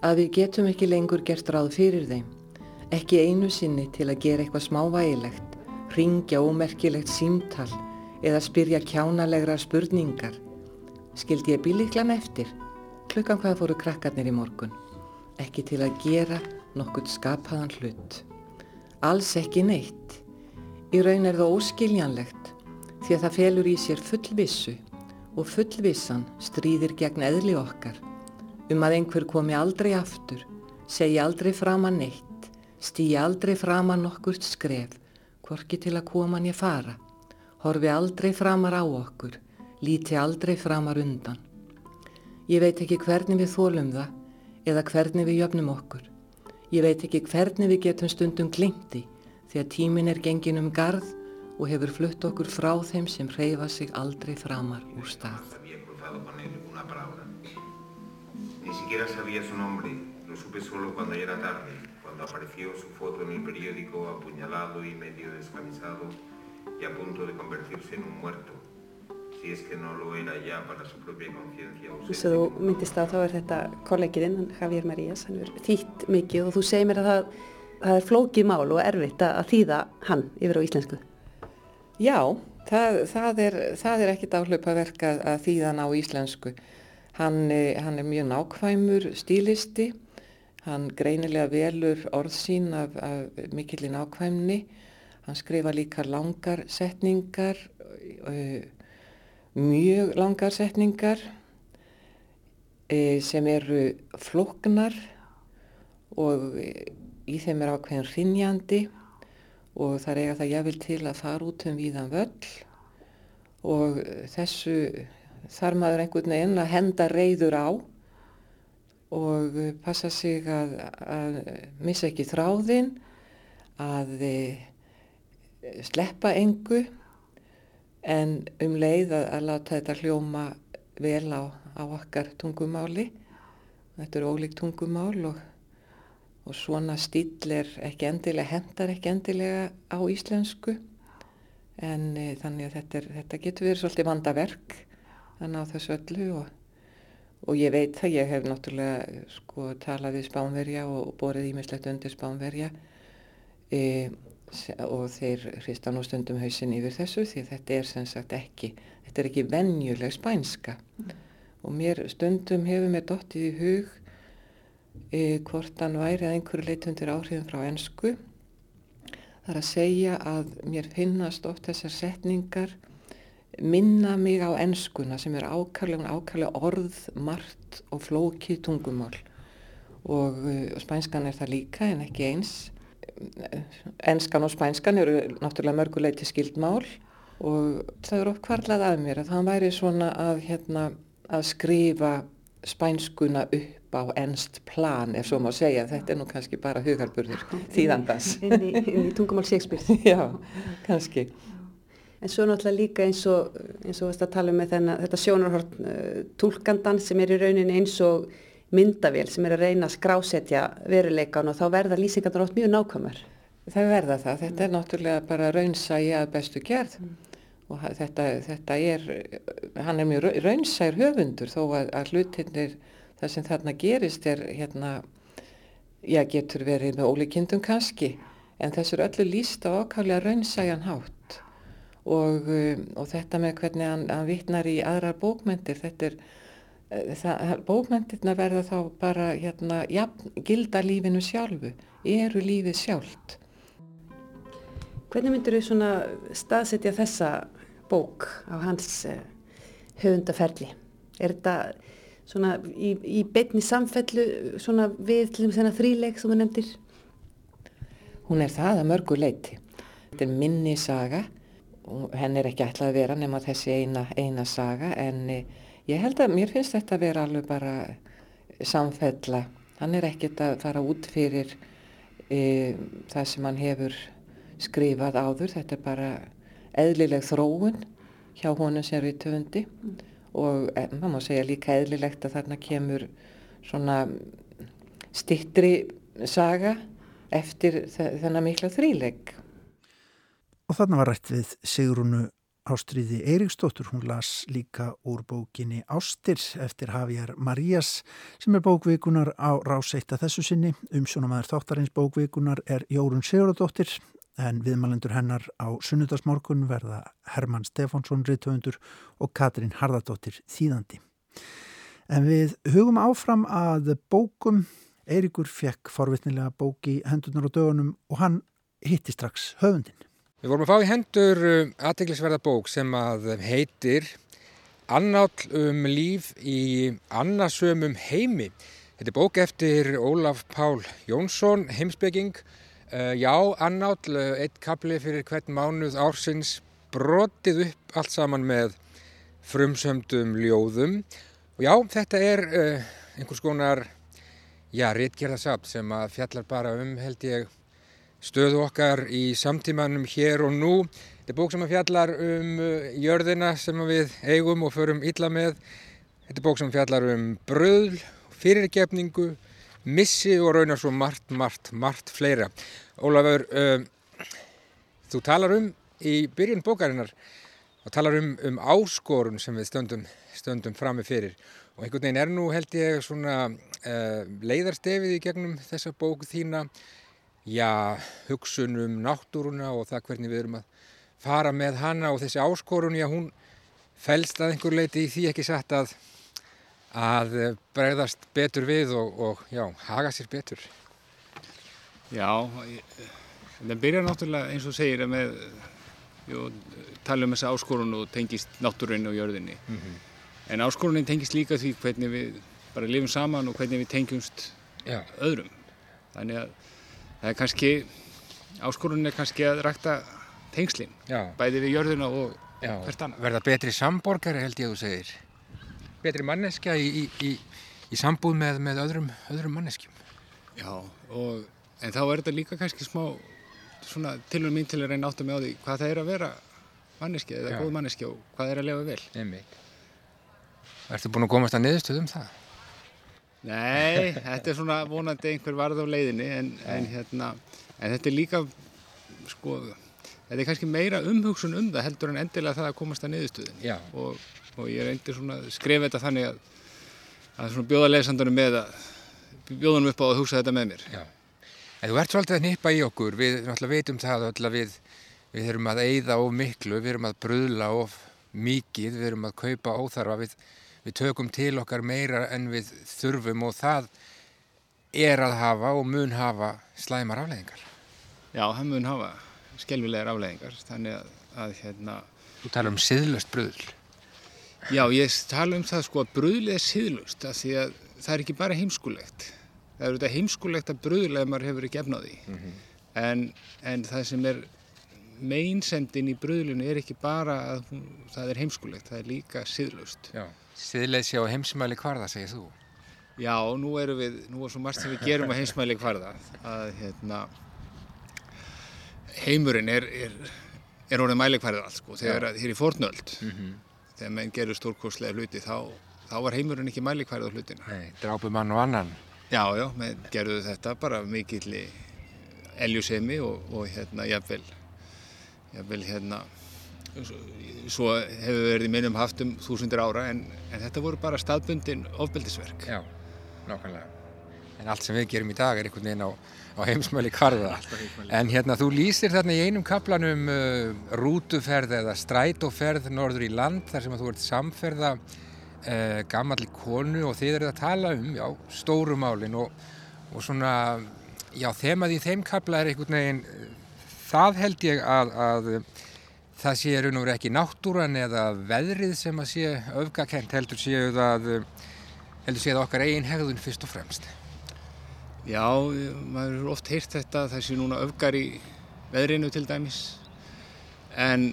að við getum ekki lengur gert ráð fyrir þeim, ekki einu sinni til að gera eitthvað smávægilegt, ringja ómerkilegt símtal eða spyrja kjánalegra spurningar. Skildi ég bíliklan eftir, klukkan hvað fóru krakkarnir í morgun, ekki til að gera nokkurt skapaðan hlut. Alls ekki neitt. Í raun er það óskiljanlegt því að það felur í sér fullvissu og fullvissan stríðir gegn eðli okkar. Um að einhver komi aldrei aftur, segi aldrei framann neitt, stýi aldrei framann nokkurt skref, hvorki til að koma ég fara, horfi aldrei framar á okkur, líti aldrei framar undan. Ég veit ekki hvernig við þólum það eða hvernig við jöfnum okkur. Ég veit ekki hvernig við getum stundum glimti því að tímin er gengin um garð og hefur flutt okkur frá þeim sem reyfa sig aldrei framar úr stað. Ni siquiera sabía su nombre, lo supe solo cuando ya era tarde, cuando apareció su foto en el periódico apuñalado y medio descamisado y a punto de convertirse en un muerto. Si es que no lo era ya para su propia conciencia. Þess að þú myndist að þá er þetta kollegiðinn, Javier Marías, hann er þýtt mikið og þú segir mér að það, það er flókið mál og erfitt að þýða hann yfir á íslensku. Já, það, það er, er ekkit áhlaupaverk að, að þýða hann á íslensku. Hann, hann er mjög nákvæmur stílisti, hann greinilega velur orð sín af, af mikillir nákvæmni, hann skrifa líka langar setningar, mjög langar setningar sem eru floknar og í þeim er ákveðin hrinjandi og það er eiga það jáfnvel til að fara út um víðan völl. Og þessu þar maður einhvern veginn að henda reyður á og passa sig að, að missa ekki þráðinn, að eh, sleppa engu en um leið að, að láta þetta hljóma vel á, á okkar tungumáli. Þetta er ólíkt tungumál og, og svona stíl er ekki endilega, hendar ekki endilega á íslensku en e, þannig að þetta, er, þetta getur verið svolítið vandaverk að ná þessu öllu og, og ég veit það, ég hef náttúrulega sko talað við spánverja og borðið ímislegt undir spánverja e, og þeir hrista nú stundum hausin yfir þessu því þetta er sem sagt ekki, þetta er ekki vennjuleg spænska mm. og mér stundum hefur mér dottið í hug e, hvort hann væri að einhverju leitundir áhrifin frá ennsku þar að segja að mér finnast oft þessar setningar minna mig á ennskuna sem er ákvæmlega, ákvæmlega orð, margt og flókið tungumál og, og spænskan er það líka en ekki eins. Ennskan og spænskan eru náttúrulega mörguleiti skildmál og það eru oft kvarlað að mér að það væri svona að, hérna, að skrifa spænskuna upp á ennst plan ef svo má segja, þetta er nú kannski bara hugarburður þýðandans. Inn í, inn í tungumál Shakespeare. [LAUGHS] Já, kannski. En svo náttúrulega líka eins og, eins og að tala um með þennan, þetta sjónarhort uh, tólkandan sem er í rauninni eins og myndavél sem er að reyna að skrásetja veruleikan og þá verða lýsingarnar oft mjög nákvæmar. Það verða það, þetta er náttúrulega bara raunsægi að bestu gerð mm. og þetta, þetta er, hann er mjög raunsægur höfundur þó að, að hlutinir það sem þarna gerist er hérna, já getur verið með ólíkindum kannski en þessu er öllu lísta ákvæmlega raunsægan hátt og, um, og þetta með hvernig hann, hann vittnar í aðrar bókmyndir þetta er uh, bókmyndirna verða þá bara hérna, ja, gilda lífinu sjálfu eru lífið sjálft Hvernig myndur þú svona staðsetja þessa bók á hans uh, höfundaferli? Er þetta svona í, í beitni samfellu svona við til þess að þríleik sem þú nefndir? Hún er það að mörgu leiti. Þetta er minni saga henn er ekki ætlað að vera nema þessi eina, eina saga en eh, ég held að mér finnst þetta að vera alveg bara samfella. Hann er ekkert að fara út fyrir e, það sem hann hefur skrifað áður. Þetta er bara eðlileg þróun hjá honum sem er í töfundi mm. og e, maður má segja líka eðlilegt að þarna kemur svona stittri saga eftir þennan mikla þrílegg Og þarna var rætt við Sigrunu Ástriði Eiríksdóttur, hún las líka úr bókinni Ástir eftir Javier Marías sem er bókvíkunar á ráseitt að þessu sinni. Umsjónamaður þáttarins bókvíkunar er Jórun Sigurðardóttir en viðmælendur hennar á sunnudagsmorgun verða Herman Stefánsson Rittvöndur og Katrín Hardadóttir Þýðandi. En við hugum áfram að bókum Eiríkur fekk forvitnilega bóki hendunar á dögunum og hann hitti strax höfundin. Við vorum að fá í hendur uh, aðteglisverða bók sem að heitir Annáll um líf í annasömum heimi. Þetta er bók eftir Ólaf Pál Jónsson, heimsbygging. Uh, já, annáll, uh, eitt kapli fyrir hvern mánuð ársins, brotið upp allt saman með frumsömdum ljóðum. Og já, þetta er einhvers konar, já, réttgerðasapt sem að fjallar bara um, held ég, stöðu okkar í samtímanum hér og nú. Þetta er bók sem fjallar um uh, jörðina sem við eigum og förum illa með. Þetta er bók sem fjallar um bröðl, fyrirgefningu, missi og raunar svo margt, margt, margt fleira. Ólafur, uh, þú talar um í byrjun bókarinnar og talar um, um áskorun sem við stöndum, stöndum fram með fyrir. Og einhvern veginn er nú held ég svona uh, leiðarstefið í gegnum þessa bóku þína já, hugsun um náttúruna og það hvernig við erum að fara með hana og þessi áskorun, já, hún fælst að einhver leiti í því ekki satt að, að bregðast betur við og, og já, haga sér betur. Já, það byrjar náttúrulega eins og segir að með, jú, tala um þessa áskorun og tengist náttúrunni og jörðinni. Mm -hmm. En áskorunin tengist líka því hvernig við bara lifum saman og hvernig við tengjumst já. öðrum. Þannig að það er kannski, áskorun er kannski að rækta tengslinn, bæði við jörðuna og Já, hvert annar. Verða betri samborgari held ég að þú segir, betri manneskja í, í, í, í sambúð með, með öðrum, öðrum manneskjum. Já, og, en þá er þetta líka kannski smá tilvæg mín til að reyna átt að með á því hvað það er að vera manneskja eða Já. góð manneskja og hvað er að lefa vel. Einmitt. Ertu búin að komast að niðurstuðum það? Nei, þetta er svona vonandi einhver varð á leiðinni en, en, hérna, en þetta er líka sko, þetta er kannski meira umhugsun um það heldur en endilega það að komast að niðurstuðin og, og ég er endur svona skrif þetta þannig að, að svona bjóða leysandunum með að bjóðunum upp á að hugsa þetta með mér. Já. En þú ert svolítið að nýpa í okkur. Við náttúrulega veitum það að við við erum að eyða of miklu, við erum að bröðla of mikið, við erum að kaupa óþarfa við við tökum til okkar meira en við þurfum og það er að hafa og mun hafa slæmar afleðingar. Já, það mun hafa skelvilegar afleðingar, þannig að, að hérna... Þú tala um siðlust bröðl. Já, ég tala um það sko að bröðl er siðlust, af því að það er ekki bara heimskulegt. Það er auðvitað heimskulegt að bröðl ef maður hefur ekki efnaði. Mm -hmm. en, en það sem er meinsendin í bröðlunu er ekki bara að hún, það er heimskulegt, það er líka siðlust. Já. Siðleysi á heimsmæli hvarða, segir þú? Já, nú erum við, nú er svo margt sem við gerum á heimsmæli hvarða að hérna, heimurinn er, er, er orðið mæli hvarða allt sko, þegar þér er fornöld, mm -hmm. þegar menn gerur stórkostlega hluti, þá, þá var heimurinn ekki mæli hvarða hlutina. Nei, drápu mann og annan. Já, já, menn gerðu þetta bara mikill eljusemi og, og hérna, jafnvel, jafnvel, hérna, svo hefur verið minnum haft um þúsundir ára en, en þetta voru bara staðbundin ofbeldisverk. Já, nákvæmlega. En allt sem við gerum í dag er einhvern veginn á, á heimsmæli kvarða. En hérna þú lýsir þarna í einum kaplanum uh, rútuferð eða strætóferð norður í land þar sem að þú ert samferða uh, gammalli konu og þið eru að tala um já, stórumálin og, og svona, já þemað í þeim kapla er einhvern veginn, það held ég að, að það sé raun og verið ekki náttúran eða veðrið sem að sé öfgakent heldur séu það heldur séu það okkar eigin hegðun fyrst og fremst Já, maður er oft heyrt þetta þessi núna öfgar í veðrinu til dæmis en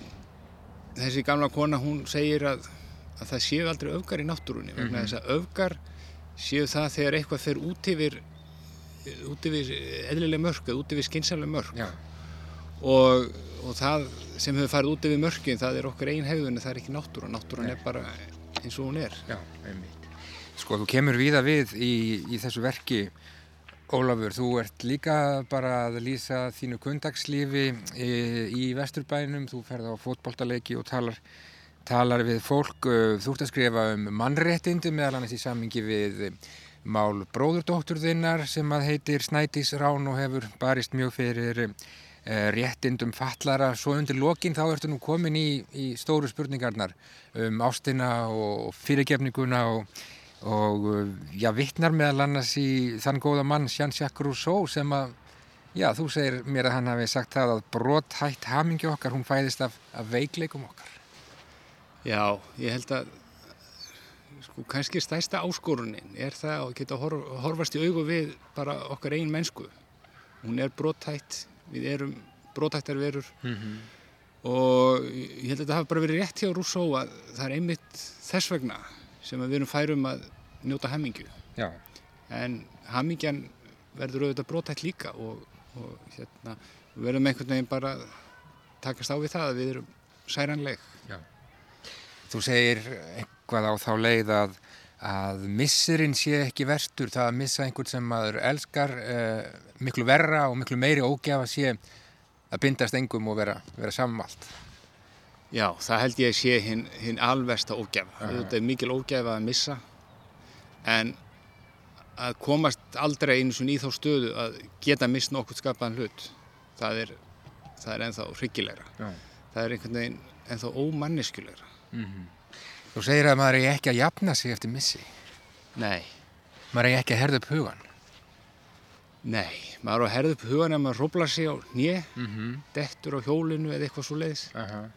þessi gamla kona hún segir að, að það séu aldrei öfgar í náttúrunni vegna mm -hmm. þess að öfgar séu það þegar eitthvað fer út yfir út yfir eðlileg mörg eða út yfir skinsamleg mörg Já. Og og það sem hefur farið út yfir mörgin það er okkar einn hefðun það er ekki náttúra, náttúran er bara eins og hún er. Já, einmitt. Sko þú kemur viða við í, í þessu verki Ólafur, þú ert líka bara að lýsa þínu kundagslífi í, í Vesturbænum. Þú ferð á fótboltaleiki og talar talar við fólk. Þú ert að skrifa um mannréttindi meðal annars í samingi við mál bróðurdótturðinnar sem að heitir Snædís Rán og hefur barist mjög fyrir réttindum fallara svo undir lokin þá ertu nú komin í, í stóru spurningarnar um ástina og fyrirgefninguna og, og eh, já, vittnar meðal annars í þann góða mann Jean-Jacques Rousseau sem að Já, þú segir mér að hann hafi sagt það að brothætt hamingi okkar, hún fæðist af, af veikleikum okkar. Já, ég held að sko kannski stæsta áskorunin er það að geta horf, horfast í augu við bara okkar einn mennsku. Hún er brothætt, við erum brothættar verur Mm -hmm. og ég held að þetta hafi bara verið rétt hjá Rousseau að það er einmitt þess vegna sem við erum færum að njóta hamingju. Já, En hamingjan verður auðvitað brothætt líka og, og hérna, við verðum einhvern veginn bara að takast á við það að við erum særanleg. þú segir eitthvað á þá leið að, að missirinn sé ekki verstur, það að missa einhvern sem maður elskar uh, miklu verra og miklu meiri ógjafa sé að bindast engum og vera, vera sammalt. Já, það held ég að sé hinn hin alversta ógæfa. Þetta er mikil ógæfa að missa en að komast aldrei einu svona í þá stöðu að geta mist nokkuð skapaðan hlut það er, það er ennþá hryggilegra. Já. Það er einhvern veginn ennþá ómanniskulegra. Þú segir að maður er ekki að jafna sig eftir missi. Nei, Maður er ekki að herða upp hugan. nei, maður á að herða upp hugan ef maður róblar sig á nýje, Mm -hmm. dettur á hjólinu eða eitthvað svo leiðis. Uh -huh.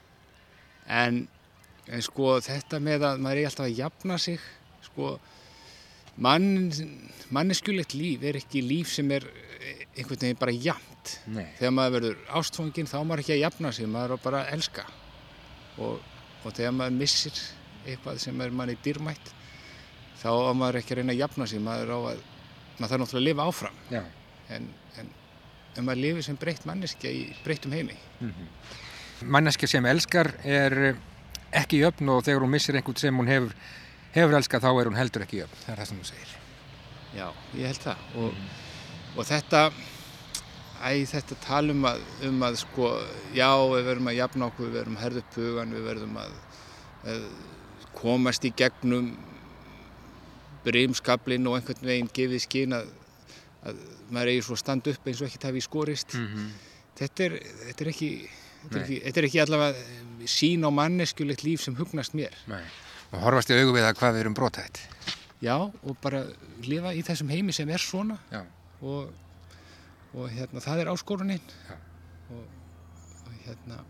En, en sko þetta með að maður er alltaf að jafna sig, sko mann, manneskjulegt líf er ekki líf sem er eh, einhvern veginn bara jafnt. Nei. Þegar maður verður ástfanginn þá maður ekki að jafna sig, maður bara að elska. Og, og þegar maður missir eitthvað sem er manni dýrmætt, þá á maður ekki að reyna að jafna sig, maður á að, maður þarf náttúrulega að lifa áfram. Já. En, en ef maður lifir sem breytt manneskja í breyttum heimi, Manneskja sem elskar er ekki jöfn og þegar hún missir einhvern sem hún hefur, hefur elskað þá er hún heldur ekki jöfn. Það er það sem þú segir. Já, ég held það og, og þetta æ, þetta tala um að, um að sko, já, við verðum að jafna okkur, við verðum að herða upp hugan, við verðum að, að komast í gegnum brimskablin og einhvern veginn gefið skinn að, að maður eigi svo að standa upp eins og ekkert hafi skorist. -hmm. Þetta, er, þetta, er ekki, þetta, er ekki, þetta er ekki allavega sín á manneskjulegt líf sem hugnast mér. Nei. Og horfast í augu við að hvað við erum brotætt. Já, og bara lifa í þessum heimi sem er svona og, og hérna, það er áskoruninn og, og hérna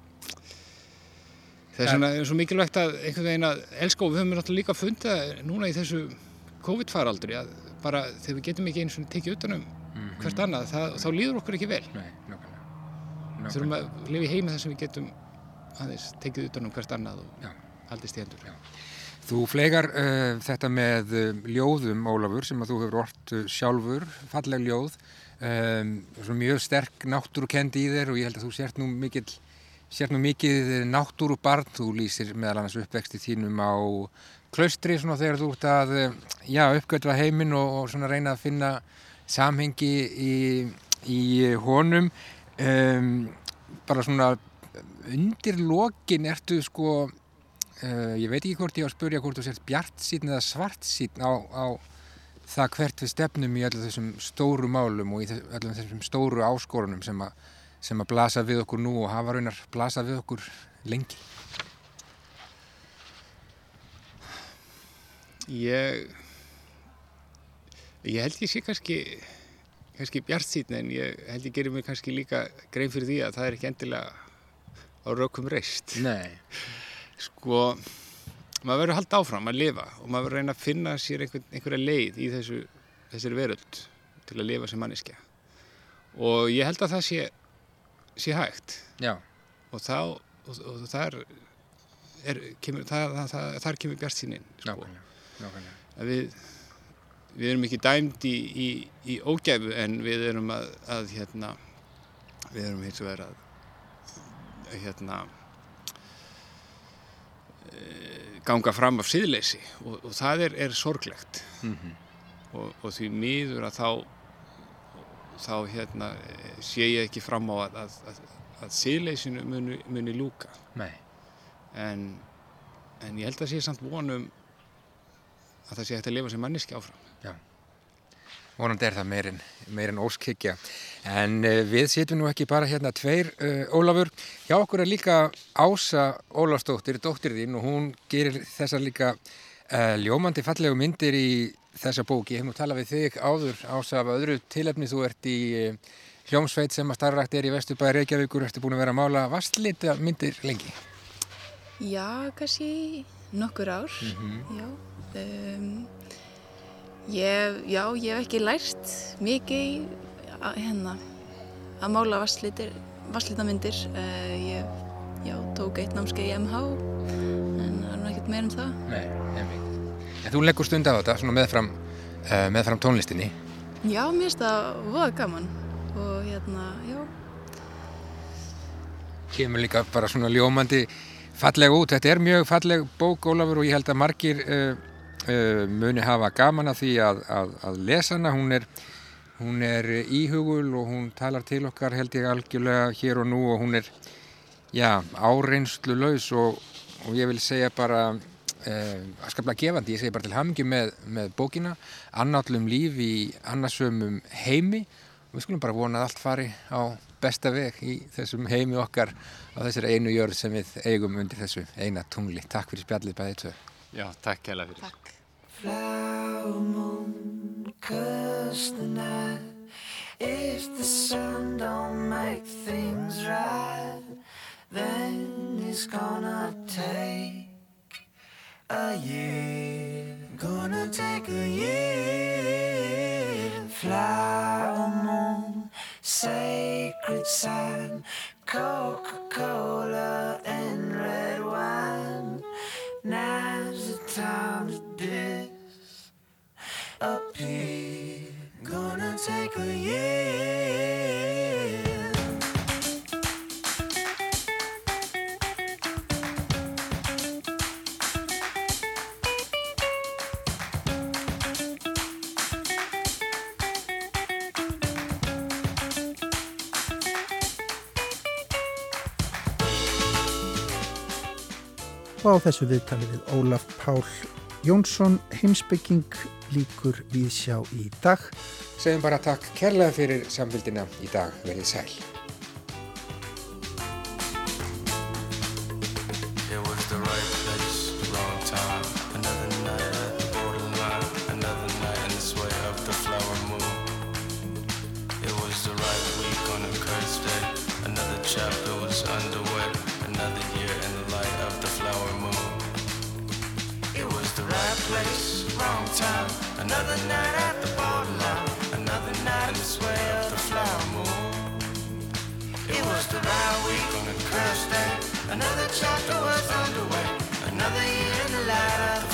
það er er svo mikilvægt að einhvern veginn að elska og við höfum náttúrulega líka fundið það núna í þessu COVID-faraldri að bara þegar við getum ekki eins og tekið utanum hvert annað, það, þá líður okkur ekki vel. Nei, nákvæmlega. við þurfum að lifa í heimi þar sem við getum aðeins tekið utanum hvert annað og Já. haldist í hendur. Þú flegar uh, þetta með uh, ljóðum, Ólafur, sem að þú hefur orrt uh, sjálfur, falleg ljóð, um, mjög sterk náttúrukendi í þér og ég held að þú sért nú mikill, sért nú mikið náttúrubarn, þú lýsir meðal annars uppvexti þínum á klaustri svona þegar þú ert að, uh, já, uppgötva heiminn og, og reyna að finna samhengi í, í honum, um, bara svona undir lokin ertu sko Uh, ég veit ekki hvort ég á að spurja hvort þú sért bjart sín eða svart sín á, á það hvert við stefnum í öllum þessum stóru málum og í öllum þessum stóru áskorunum sem, a, sem að blasa við okkur nú og hafa raunar blasa við okkur lengi. Ég ég held ég sé kannski kannski bjart síðan en ég held ég gerir mig kannski líka grein fyrir því að það er ekki endilega á rökum reist. Nei. Sko, maður verður að halda áfram að lifa og maður verður að reyna að finna sér einhver, einhverja leið í þessu, þessari veröld til að lifa sem manneskja. Og ég held að það sé, sé hægt Já. og þá, og, og þar, er, kemur, það, það, þar kemur bjart sínin. Sko. Nákvæmlega. Nákvæmlega. Við, við erum ekki dæmd í, í, í ógæfu en við erum að, að hérna, við erum hins vegar að, hérna, eh, ganga fram af síðleysi og, og það er, er sorglegt Mm og, og því miður að þá þá hérna sé ég ekki fram á að, að, að, að síðleysinu muni, muni Nei. en, en ég held að sé samt vonum að það sé hægt að lifa sem manneski áfram Vonandi er það meirinn meirinn óskikja. En uh, við sitjum nú ekki bara hérna tveir, uh, Ólafur. Hjá okkur er líka Ása Ólafsdóttir, dóttir þín og hún gerir þessar líka ljómandi fallegu myndir í þessa bóki. Ég hef nú talað við þig áður, Ása, af öðru tilefni þú ert í, uh, hljómsveit sem að starrakt er í Vesturbæði Reykjavíkur, ertu búin að vera að mála vastlita myndir lengi? Já, kannski nokkur ár, já. Um, ég, já, ég hef ekki lært mikið að, hérna, að mála vasslitir, vasslitamindir. Uh, ég já, tók eitt námskeið í MH, ekkert meir en það. Nei, nefnir. En þú leggur stund á þetta, svona meðfram, uh, meðfram tónlistinni. Já, mér finnst það voða gaman og hérna, já. Kemur líka bara svona ljómandi falleg út. Þetta er mjög falleg bók, Ólafur, og ég held að margir uh, uh, muni hafa gaman af því að, að, að lesa hana. Hún er, hún er íhugul og hún talar til okkar held ég algjörlega hér og nú og hún er, já, áreinslu laus og, og ég vil segja bara uh, skaplega gefandi, ég segi bara til hamngi með, með bókina, annállum líf í annarsömmum heimi og við skulum bara vona að allt fari á besta veg í þessum heimi okkar á þessari einu jörð sem við eigum undir þessu eina tungli. Takk fyrir spjallið bæðið tvö. Já, takk hella fyrir. Takk. Flower moon, curse the night. If the sun don't make things right, then it's gonna take a year. Gonna take a year. Fly Flower moon, sacred sign, Coca-Cola and red wine. Now's the time to disappear. Gonna take a year. Og á þessu viðtali við Ólaf Pál Jónsson, heimsbygging líkur við sjá í dag. Segjum bara takk kærlega fyrir samfélgina í dag. Verðið sæl. Another night at the borderline. Another night in the sway of the flower moon. It was the right week on a cursed day. Another chapter was underway. Another year in the light of